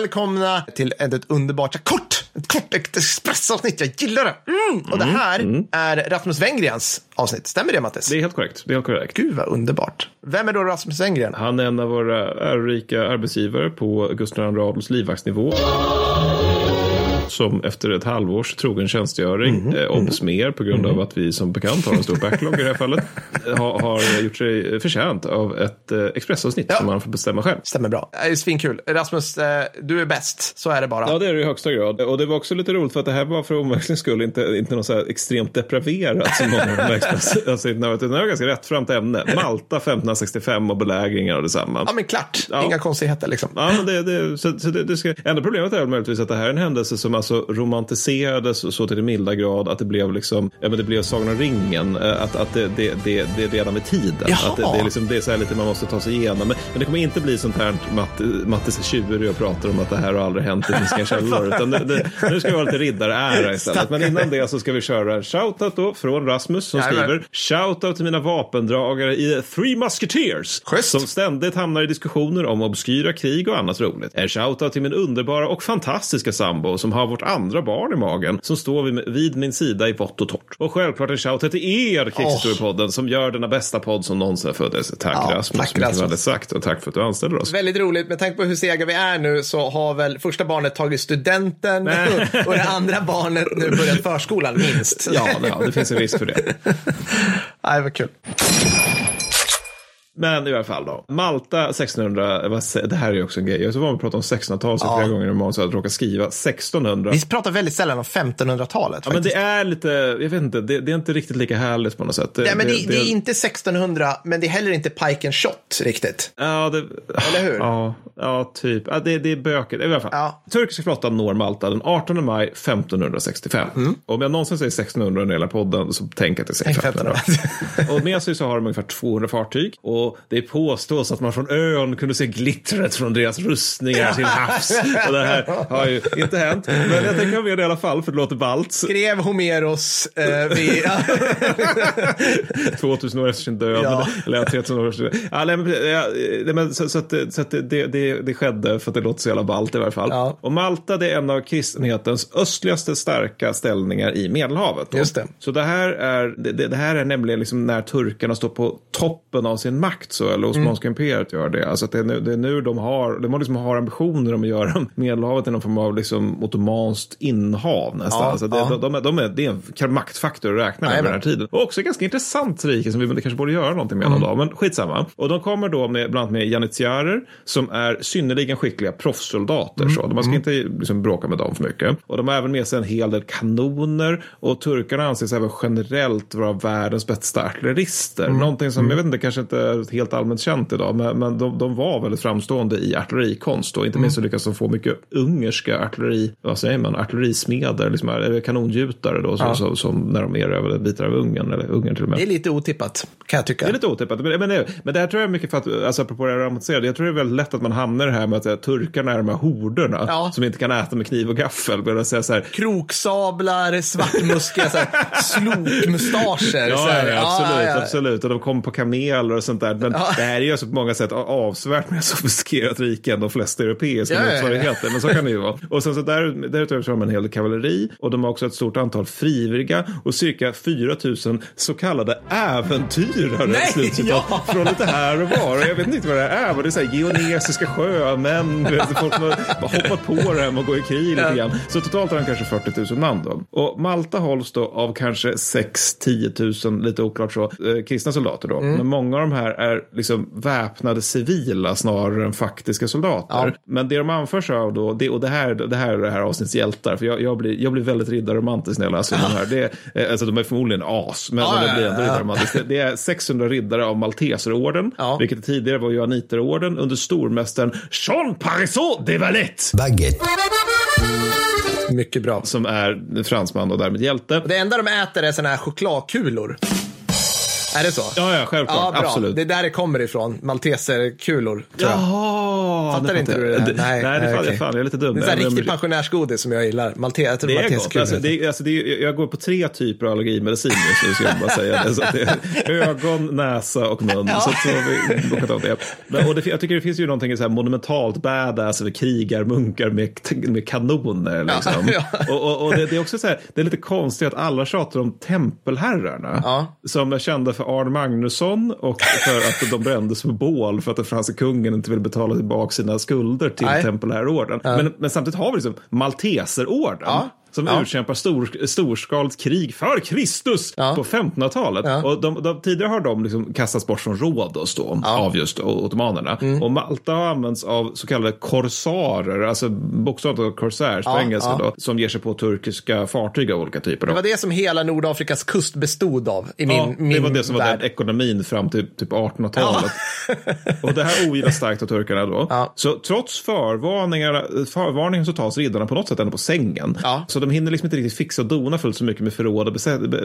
Välkomna till ett, ett underbart, kort, ett kort expressavsnitt. Jag gillar det. Mm. Och det här är Rasmus Wengrens avsnitt. Stämmer det Mattis? Det är helt korrekt. Det är helt korrekt. Gud vad underbart. Vem är då Rasmus Wengren? Han är en av våra ärorika arbetsgivare på Gustav II Adolfs livvaktsnivå. Som efter ett halvårs trogen tjänstgöring, Mhm. eh, obs mer på grund av att vi som bekant har en stor backlog i det här fallet, har, har gjort sig förtjänt av ett eh, expressavsnitt Ja. som man får bestämma själv. Stämmer bra. Det är svinkul. Rasmus, eh, du är bäst. Så är det bara. Ja, det är det i högsta grad. Och det var också lite roligt för att det här var för omväxlings skull inte, inte något så här extremt depraverat som många av de här expressavsnitten har varit. Det var ganska rättframt ämne. Malta 1565 och belägringen av detsamma. Ja, men klart. Ja. Inga konstigheter liksom. Ja, men det, det, så, så det, det ska, enda problemet är väl möjligtvis att det här är en händelse som alltså romantiserades så, till den milda grad att det blev liksom, ja men det blev Sagan om ringen, eh, att, att det, det, det, det är redan med tiden. Jaha. Att det, det är liksom, det är så här lite man måste ta sig igenom. Men, men det kommer inte bli sånt här Matt, Mattis är tjurig och pratar om att det här har aldrig hänt i finska källor. Utan det, det, nu ska vi ha lite riddarära istället. Men innan det så ska vi köra en shoutout då från Rasmus som Jajamän. skriver Shoutout till mina vapendragare i Three Musketeers. Schysst. Som ständigt hamnar i diskussioner om obskyra krig och annat roligt. En shoutout till min underbara och fantastiska sambo som har vårt andra barn i magen som står vid, vid min sida i vått och torrt. Och självklart en shoutout till er Krigshistoriepodden som gör denna bästa podd som någonsin föddes. Tack Ja, Rasmus, tack, mycket Rasmus. sagt och tack för att du anställer oss. Väldigt roligt. Med tanke på hur sega vi är nu så har väl första barnet tagit studenten och det andra barnet nu börjat förskolan minst. Ja, ja, det finns en risk för det. Nej, vad kul. Men i alla fall då. Malta 1600, vad sä- det här är ju också en grej. Jag så var vi pratar om 1600-talet så flera gånger i morgon så att råka skriva 1600. Vi pratar väldigt sällan om 1500-talet. Ja, men det är lite, jag vet inte, det, det är inte riktigt lika härligt på något sätt. Nej, men det, det, är inte 1600, men det är heller inte pike and shot riktigt. Ja, det, Eller hur? Ja, ja typ. Ja, det, det är bökigt. I alla fall. Ja. Turkiska flottan når Malta den 18 maj 1565. Mm. Om jag någonsin säger 1600 i hela podden så tänk att jag säger 1500. och med sig så har de ungefär 200 fartyg. Och det påstås att man från ön kunde se glittret från deras rustningar till havs. Och det här har ju inte hänt. Men jag tänker ha med det i alla fall för det låter ballt. Skrev Homeros eh, vid... 2000 år efter sin död. Ja. Eller ja, 3000 år efter sin död. Ja, nej, men, så, så att, det- så att det, det, det skedde för att det låter så jävla ballt i alla fall. Ja. Och Malta det är en av kristenhetens östligaste starka ställningar i Medelhavet. då. Just det. Så det här är, det det här är nämligen liksom när turkarna står på toppen av sin makt, så, eller Osmanska imperiet gör det. Alltså att det, är nu, det är nu de har, de har, liksom har ambitioner om att göra Medelhavet till någon form av liksom ottomanskt innehav nästan. Ja, alltså det, ja. de, de, är, de är, det är en maktfaktor att räkna med den här tiden. Och också ganska intressant rike som vi kanske borde göra någonting med någon dag. Men skitsamma. Och de kommer då med bland annat med janitjarer som är synnerligen skickliga proffssoldater. Så. Man ska inte liksom bråka med dem för mycket. Och de har även med sig en hel del kanoner. Och turkarna anses även generellt vara världens bästa artillerister. Någonting som, jag vet inte, kanske inte helt allmänt känt idag. Men, men de, de var väldigt framstående i artillerikonst. Och inte minst så lyckas de få mycket ungerska artilleri, vad säger man, artillerismeder, liksom, kanongjutare då, så, så, som när de erövrade bitar av Ungern, eller Ungern till och med. Det är lite otippat, kan jag tycka. Det är lite otippat, men, men, det- men det här tror jag är mycket för att, alltså apropå det här romantiserade, jag tror det är väldigt lätt att man hamnar i det här med att eh, turkarna är de här horderna Ja. som inte kan äta med kniv och gaffel. Säga så här, Kroksablar, svartmuskiga, här, slokmustascher. Ja, här. ja, absolut, Ja, ja. absolut. Och de kommer på kameler och sånt där. Men Ja. det här är ju alltså på många sätt avsevärt mer sofistikerat rike än de flesta europeiska Ja, ja, ja. motsvarigheter. Men så kan det ju vara. Och sen så där, därutöver så har de en hel del kavalleri och de har också ett stort antal frivilliga och cirka 4 000 så kallade äventyrare. Nej, slutcitat, ja. Från lite här och var. Och jag vet inte vad det här är. Men det är så här geonesiska sjömän. Folk som har hoppat på det här och går i krig lite grann. Så totalt har han kanske 40 000 man då. Och Malta hålls då av kanske 6-10 000, lite oklart så, eh, kristna soldater då. Mm. Men många av de här är liksom väpnade civila snarare än faktiska soldater. Ja. Men det de anförs av då, det, och det här, det här är det här avsnittets hjältar, för jag, jag, blir, jag blir väldigt riddarromantisk när jag läser de här. Det, alltså de är förmodligen as, men, Ja, men ja, det blir ja, ändå ja. riddarromantiskt. Det, det är 600 riddare av Malteserorden, Ja. vilket tidigare var Johanniterorden under stormästaren Jean Parisot de Valette. Baguette. Mycket bra. som är fransman och därmed hjälte. Det enda de äter är såna här chokladkulor. Är det så? Ja, ja, självklart. Ja, bra. Absolut. Det är där det kommer ifrån. Malteserkulor. Jaha! Fattar inte du det? Nej, nej, det nej, fan, okej. fan, jag är lite dum. Det är så Men- riktigt men- pensionärsgodis som jag gillar. Malte, jag tror Det är gott. Alltså, det är, alltså, det är, jag går på tre typer av allergimedicin nu, så ska jag bara säga det. Så det är ögon, näsa och mun. Så, att så har vi bokat av det. Men, och det. Jag tycker det finns ju någonting så här monumentalt badass över krigarmunkar med, med kanoner. Liksom. Ja, Och, och, och det, det är också så här, det är lite konstigt att alla tjatar om tempelherrarna. Ja. Som är kända för Arne Magnusson och för att de brändes på bål för att den franska kungen inte ville betala tillbaka sina skulder till Nej. tempelherreorden. Men, men samtidigt har vi liksom Malteserorden. Ja. Som Ja. utkämpar stor, storskaligt krig för Kristus Ja. på 1500-talet. Ja. Och de, de, tidigare har de liksom kastats bort från Rhodos då, Ja. av just ottomanerna. Mm. Och Malta har använts av så kallade korsarer, alltså bokstavligt corsairs på engelska då, som ger sig på turkiska fartyg av olika typer. Då. Det var det som hela Nordafrikas kust bestod av i min, Ja, det min var det som var värld. den ekonomin fram till typ 1800-talet. och det här ogillar starkt av turkarna då. Så trots förvarningarna, förvarningen så tas riddarna på något sätt ändå på sängen. Så de hinner liksom inte riktigt fixa och dona fullt så mycket med förråd och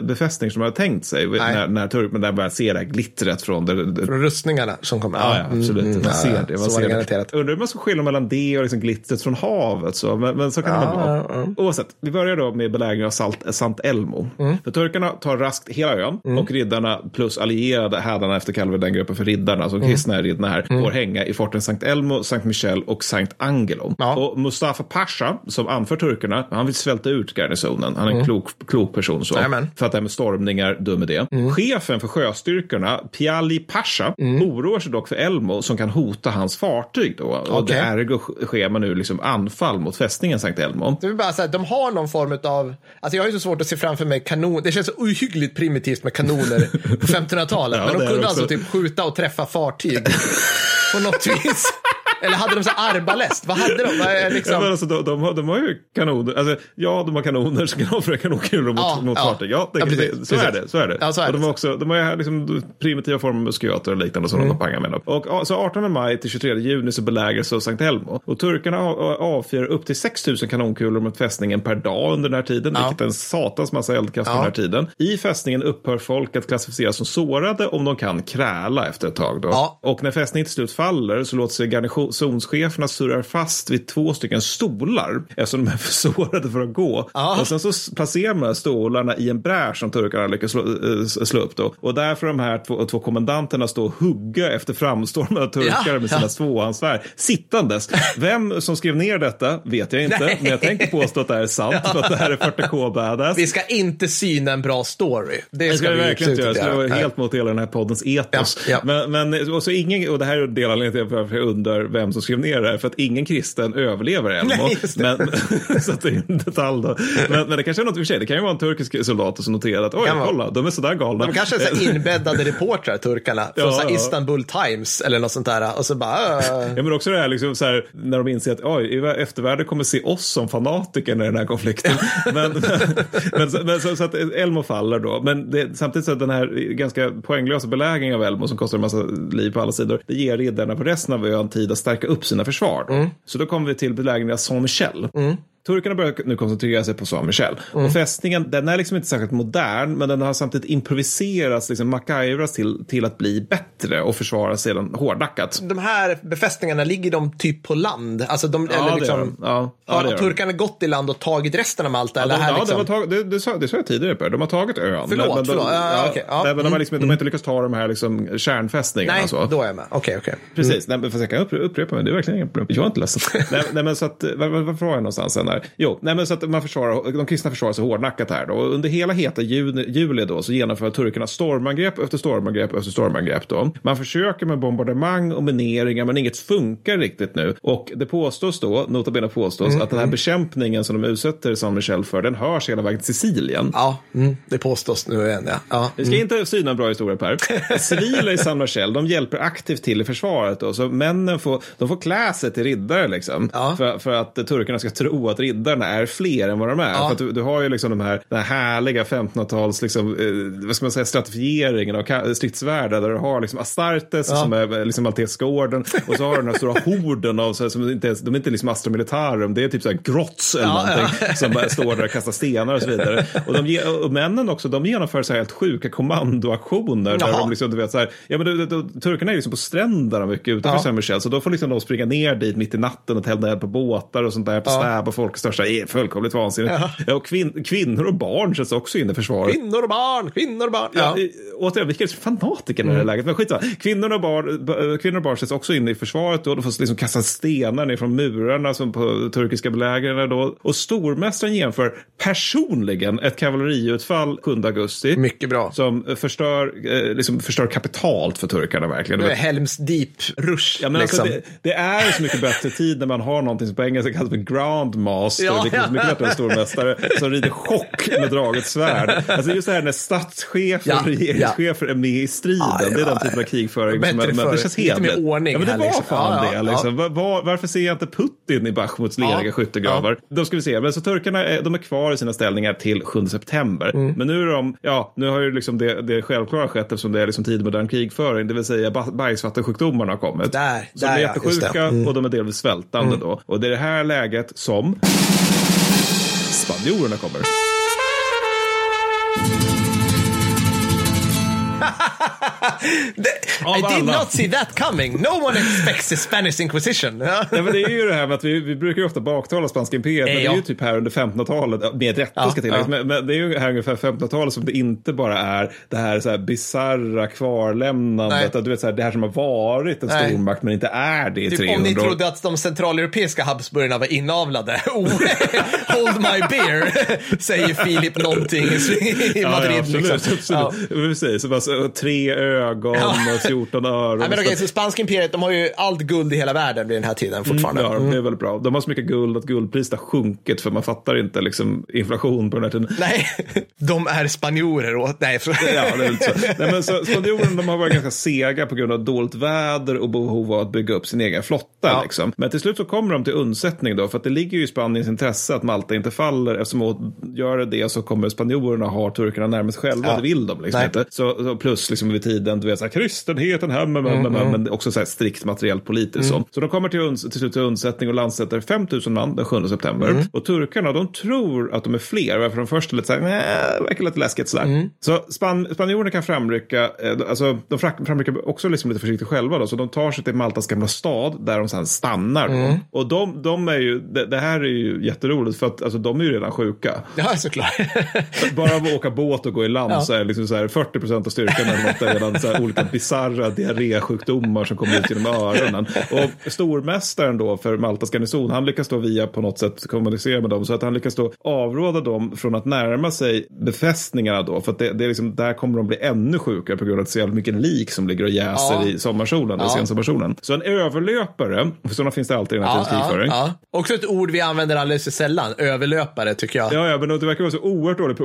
befästning som de hade tänkt sig. När, när turkmenn börjar se det här glittret från det, det, Från rustningarna som kommer. Ja, ja, absolut. Mm, mm, man ja, ser ja. det. Man så ser det det. garanterat. Undrar hur man ska skilja mellan det och liksom glittret från havet. Så. Men, men så kan det Ja, vara. ja, Oavsett, vi börjar då med belägringen av Salt, Sant Elmo. Mm. För turkarna tar raskt hela ön och riddarna plus allierade hädarna efter kallar den gruppen för riddarna, alltså Mm. kristna riddarna här, får hänga i forten Sankt Elmo, Sankt Michel och Sankt Angelo. Ja. Och Mustafa Pasha, som anför turkarna, han vill svälta ut garnisonen. Han är en klok, klok person så. Mm. För att det här med stormningar, dum idé. Chefen för sjöstyrkorna, Piali Pasha, oroar sig dock för Elmo som kan hota hans fartyg då. Och Okej. det ergo sker man nu liksom anfall mot fästningen Sankt Elmo. Det är bara så här, de har någon form av, alltså jag har ju så svårt att se framför mig kanon, det känns så ohyggligt primitivt med kanoner på 1500-talet. Ja, men de kunde också. alltså typ skjuta och träffa fartyg på något vis. Eller hade de så arbalest? Vad hade de? Är Ja, men liksom... alltså, de, de, har, de har ju kanoner. Alltså, ja, de har kanoner som kan avföra kanonkulor mot, Ja, mot ja. fartyg. Ja, det, Ja, precis, så, är precis. det, så är det. Ja, så är och de har också de har ju liksom primitiva former av musköter och liknande som Mm. de pangar med. Och, så 18 maj till 23 juni så belägras Sankt Elmo. Och turkarna av- avfyrar upp till 6 000 kanonkulor mot fästningen per dag under den här tiden. Vilket är en satans massa eldkast Ja. den här tiden. I fästningen upphör folk att klassificeras som sårade om de kan kräla efter ett tag. Då. Och när fästningen till slut faller så låter sig garnisonscheferna surrar fast vid två stycken stolar eftersom de är för sårade för att gå. Ja. Och sen så placerar man stolarna i en bräsch som turkarna lyckas slå, eh, slå upp. Då. Och där får de här två, två kommandanterna stå och hugga efter framstormande turkar Ja, med sina ja. tvåhandsvärd sittandes. Vem som skrev ner detta vet jag inte, Nej. men jag tänker påstå att det här är sant. För att det här är 40K badass. Vi ska inte syna en bra story. Det Det ska, vi verkligen inte göra. Det var inte helt mot hela den här poddens etos. Ja, ja. Men, men, och, så ingen, och det här är delanledningen till varför jag undrar vem som skrev ner det här. För att ingen kristen överlever Elmo. Nej. Men, så det är en detalj då. Men, men det kanske är något i och för sig. Det kan ju vara en turkisk soldat som noterat att oj, kolla, de är sådär galna. De kanske är så här inbäddade reportrar, turkarna, från Ja, så ja. Istanbul Times eller något sånt där. Och så bara... äh, Ja, men också det här liksom så här, när de inser att oj, eftervärlden kommer se oss som fanatiker i den här konflikten. men, men, men, men så, så att Elmo faller då. Men det, samtidigt så att den här ganska poänglösa belägringen av Elmo som kostar en massa liv på alla sidor, det ger riddarna på resten av ön tid att stärka upp sina försvar. Då. Så då kommer vi till belägringen av Saint-Michel. Turkarna börjar nu koncentrera sig på Saint-Michel. Och fästningen, den är liksom inte särskilt modern, men den har samtidigt improviserats, liksom MacGyvras till, till att bli bättre och försvara sig sedan hårdnackat. de här befästningarna, ligger de typ på land? Alltså de, Ja, eller liksom, de. Ja, ja, har de. turkarna gått i land och tagit resten av Malta? Ja, eller de, här ja, liksom? de har tagit, det, det, sa, det sa jag tidigare Per, de har tagit ön. Förlåt, de, förlåt. Ja, ja, okej, ja. nej, men de, har liksom, Mm. de har inte lyckats ta de här liksom, kärnfästningarna. Nej, så. då är jag med. Okej, okej. Precis, nej, men fast jag kan upprepa, mig, det är verkligen inget problem. Jag är inte ledsen. nej, nej, men så att, var, var, varför var jag någonstans sen där? Jo, nej, men så att man försvarar, de kristna försvarar sig hårdnackat här då. Och under hela heta juni, juli då så genomför turkarna stormangrepp efter stormangrepp efter stormangrepp då. Man försöker med bombardemang och mineringar men inget funkar riktigt nu. Och det påstås då, nota bene påstås, Mm, att den här bekämpningen som de utsätter San Michel för, den hörs hela vägen till Sicilien. Ja, mm, det påstås nu igen. Ja. Ja. Vi ska inte syna en bra historia Per. Civila i San Michel, de hjälper aktivt till i försvaret. Då, så männen får, de får klä sig till riddare liksom. Ja. För, för att turkarna ska tro att riddarna är fler än vad de är. Ja. För du, du har ju liksom de här, den här härliga 1500-tals, liksom, eh, vad ska man säga, stratifieringen av stridsvärdar där du har liksom Astartes Ja. som är eh, liksom Maltesiska orden och så har du den här stora horden av, så här, som inte, ens- de är inte liksom Astra Militarum, det är typ så här grotts eller Ja, någonting som bara står där och kastar stenar och så vidare. Och, de, och männen också, de genomför så här helt sjuka kommandoaktioner där de liksom, du vet så här, ja men du, du, turkarna är liksom på stränderna mycket utanför Ja. Saint Michel, så då får liksom de springa ner dit mitt i natten och tända eld på båtar och sånt där, på Ja. stäb och folk största är fullkomligt vansinnigt. Ja. och kvin, kvinnor och barn sätts också in i försvaret. Kvinnor och barn, kvinnor och barn. Ja. i- Återigen, vilka fanatiker i Mm. det här läget. Men skitsamma. Kvinnor och barn, b- kvinnor och barn sätts också in i försvaret och de får liksom kasta stenar ner från murarna som på turkiska belägringar då. Och stormästaren genomför personligen ett kavalleriutfall 7 augusti. Mycket bra. Som förstör, eh, liksom förstör kapitalt för turkarna verkligen. Det är Helms Deep-rush. Ja, men liksom. alltså, det, det är så mycket bättre tid när man har någonting som på engelska kallas för grandmaster, Ja, vilket mycket bättre än stormästare, som rider chock med draget svärd. Alltså just det här när statschefer Ja, och regeringschefer är med i striden, Ja, det det är den typen av krigföring Bättre som är, men det känns Lite mer hedligt. ordning ja, men det här, var liksom. fan Ja, ja, det. Liksom. Var, var, varför ser jag inte Putin i Bachmuts leriga Ja, skyttegravar? Då ska vi se, men så turkarna är, de är kvar i sina ställningar till 7 september. Mm. Men nu är de, ja, nu har ju liksom det, det självklara skett eftersom det är liksom tid modern krigföring, det vill säga ba- bajsvattensjukdomarna har kommit. Där, Så där de är ja, jättesjuka. Mm. och de är delvis svältande då. Och det är det här läget som spanjorerna kommer. I did alla. not see that coming. No one expects the Spanish Inquisition. Ja. Ja, men det är ju det här med att vi, vi brukar ju ofta baktala spanska imperiet, men det är ja. ju typ här under 1500-talet, ja, med rätta Ja, ska tilläggas, ja. men, men det är ju här ungefär 1500-talet som det inte bara är det här, så här bisarra kvarlämnandet, Nej. att du vet så här, det här som har varit en stormakt men inte är det i Typ 300 om ni trodde att de centraleuropeiska Habsburgarna var inavlade. Oh, hold my beer, säger Filip någonting i Madrid. absolut. liksom. absolut. Ja. Precis, så bara, så, tre ögon och 14 öron. Nej, men okej, så- spanska imperiet, de har ju allt guld i hela världen vid den här tiden fortfarande. Ja, det är väldigt bra. De har så mycket guld att guldpriset har sjunkit för man fattar inte liksom inflation på den här tiden. Nej, de är spanjorer. Och, nej, för... Ja, det är så. Nej, men så spanjorerna de har varit ganska sega på grund av dåligt väder och behov av att bygga upp sin egen flotta. Ja. Liksom. Men till slut så kommer de till undsättning då, för att det ligger ju i Spaniens intresse att Malta inte faller. Eftersom att gör det så kommer spanjorerna ha turkarna närmast själva, Ja. det vill de liksom Nej. inte. Så, så plus liksom vid tiden, du vet, så här, kristenheten, hem, hem, hem, hem, men också så här, strikt materiellt politiskt. Så. så de kommer till, till slut till undsättning och landsätter 5 000 man den 7 september. Och turkarna, de tror att de är fler, varför de först är lite så här, nej, verkar lite läskigt sådär. Så span, spanjorerna kan framrycka, eh, alltså de fram- framrycker också liksom lite försiktigt själva då, så de tar sig till Maltas gamla stad där de sen stannar. Då. Och de, de är ju, det, det här är ju jätteroligt för att alltså, de är ju redan sjuka. Ja, såklart. Bara av att åka båt och gå i land Ja. så är liksom så här 40 procent av styrkan är redan så här olika bisarra diarrésjukdomar som kommer ut genom öronen. Och stormästaren då för Maltas garnison, han lyckas då via på något sätt kommunicera med dem så att han lyckas då avråda dem från att närma sig befästningarna då. För att det, det är liksom, där kommer de bli ännu sjukare på grund av att det är så jävla mycket lik som ligger och jäser Ja. i sommarsolen, ja. Sensommarsolen. Så en överlöpare, för sådana finns det alltid i den här Ja, tidens ja, ja. Också ett ord vi använder alldeles för sällan. Överlöpare, tycker jag. Ja, ja, men det verkar vara så oerhört dålig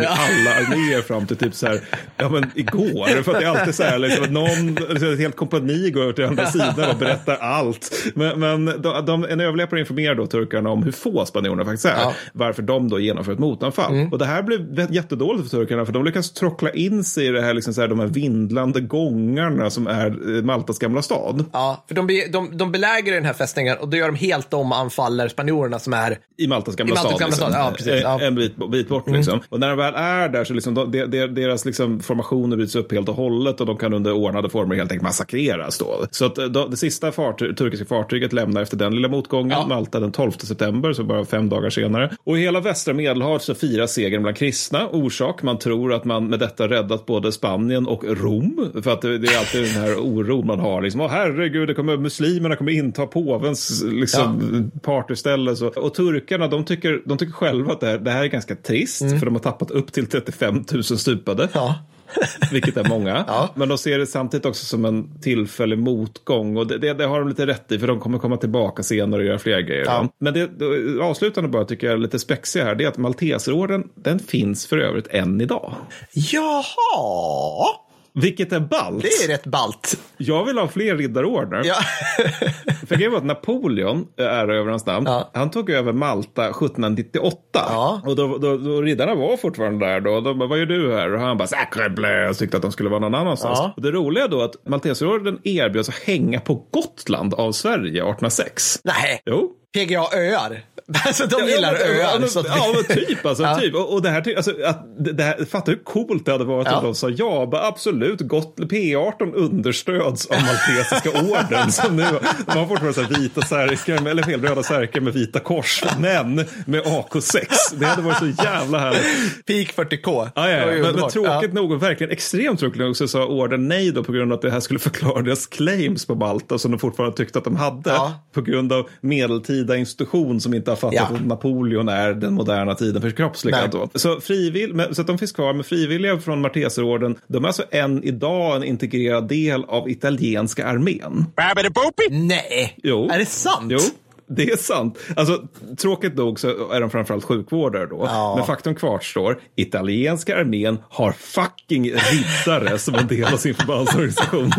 i Ja. alla arméer fram till typ så här, ja men igår. För att det är alltid så här, liksom, att någon, liksom, ett helt kompani går över till andra sidan och berättar allt. Men, men de, de, en överlöpare informerar då turkarna om hur få spanjorerna faktiskt är. Ja. Mm. Varför de då genomför ett motanfall. Och det här blev jättedåligt för turkarna, för de lyckas trockla in sig i det här, liksom så här, de här vindlande gångarna som är eh, Maltas gamla stad. Ja, för de, be, de, de belägrar den här fästningen och då gör de helt om anfaller spanjorerna som är... I Maltas gamla I Maltas stad. gamla liksom. stad, ja, precis, ja. En bit, bit bort liksom. Och när de väl är där så liksom, de, de, deras liksom formationer bryts upp helt och hållet och de kan under ordnade former helt enkelt massakreras då. Så att då, det sista fartyg, turkiska fartyget lämnar efter den lilla motgången Ja. Malta den 12 september, så bara fem dagar senare. Och i hela västra Medelhavet så firas segern bland kristna. Orsak, man tror att man med detta räddat både Spanien och Rom. För att det, det är alltid den här oron man har. Liksom, herregud, det kommer, muslimerna kommer inta påvens liksom, partyställe. Så. Och turkarna, de tycker, de tycker själva att det här, det här är ganska trist. För de har tappat upp till 35 000 stupade. Ja. Vilket är många. Ja. Men de ser det samtidigt också som en tillfällig motgång. Och det, det, det har de lite rätt i, för de kommer komma tillbaka senare och göra fler grejer. Ja. Men det, det avslutande bara tycker jag är lite spexiga här, det är att Malteserorden, den finns för övrigt än idag. Jaha! Vilket är ballt. Det är rätt ballt. Jag vill ha fler riddarordnar. Ja. För grejen var att Napoleon, eh, ära över hans namn, Ja. han tog över Malta 1798. Ja. Och då, då, då riddarna var fortfarande där då. De bara, vad gör du här? Och han bara, sacre bleu, och tyckte att de skulle vara någon annanstans. Ja. Och det roliga då att Malteserorden erbjöds att hänga på Gotland av Sverige 1806. Nej, Jo. PGA öar. Alltså de gillar ja, öar. Ja, men, ja, men typ. Alltså, Ja. typ. Och, och det här, alltså, att, det, här, fatta hur coolt det hade varit Ja. om de sa ja, absolut, gott, P18 understöds av Maltesiska orden. Som nu, de har fortfarande så vita särkar, eller fel, röda särkar med vita kors, men med AK6. Det hade varit så jävla härligt. Peak 40K. Ja, ja, Men, men tråkigt nog, verkligen extremt tråkigt nog, så sa orden nej då på grund av att det här skulle förklara deras claims på Malta som de fortfarande tyckte att de hade. På grund av medeltida institution som inte har fattat Ja. att Napoleon är den moderna tiden förkroppsligad. Så, frivill, men, så att de finns kvar med frivilliga från Malteserorden. De är alltså än idag en integrerad del av italienska armén. Nej, Jo. är det sant? Jo. Det är sant. Alltså, tråkigt nog så är de framförallt sjukvårdare då. Ja. Men faktum kvarstår. Italienska armén har fucking riddare som en del av sin förbandsorganisation.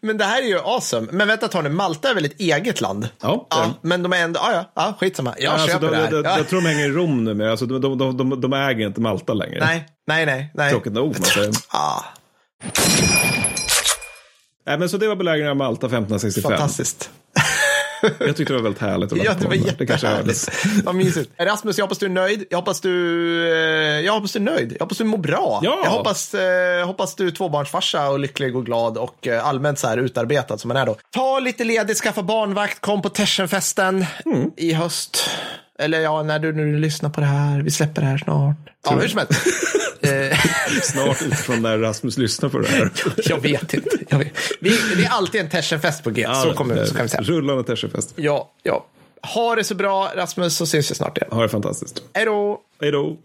Men det här är ju awesome. Men vänta Tony, Malta är väl ett eget land? Ja, ja men de är ändå, ja ja, ja skitsamma. Jag alltså, köper de, det här. de, ja. Jag tror de hänger i Rom nu, men alltså, de, de, de, de, äger inte Malta längre. Nej, nej, nej. nej. Tråkigt nog. Ah, Nej, men så det var belägringen av Malta 1565. fantastiskt. Jag tyckte det var väldigt härligt. att Ja, det var Det jättehärligt. Vad mysigt. Rasmus, jag hoppas du är nöjd. Jag hoppas du, eh, jag hoppas du är nöjd. Jag hoppas du mår bra. Ja. Jag hoppas, eh, hoppas du är tvåbarnsfarsa och lycklig och glad och eh, allmänt så här utarbetad som man är då. Ta lite ledigt, skaffa barnvakt, kom på Tersenfesten Mm. i höst. Eller ja, när du nu lyssnar på det här. Vi släpper det här snart. Ja, hur som helst. Eh, Snart utifrån när Rasmus lyssnar på det här. jag vet inte. Jag vet. Vi, det är alltid en Tersenfest på G. så, kommer, så kan vi säga. Rullande Tersenfest. Ja, ja. Ha det så bra, Rasmus, så syns vi snart igen. Ha det fantastiskt. Hej då! Hej då.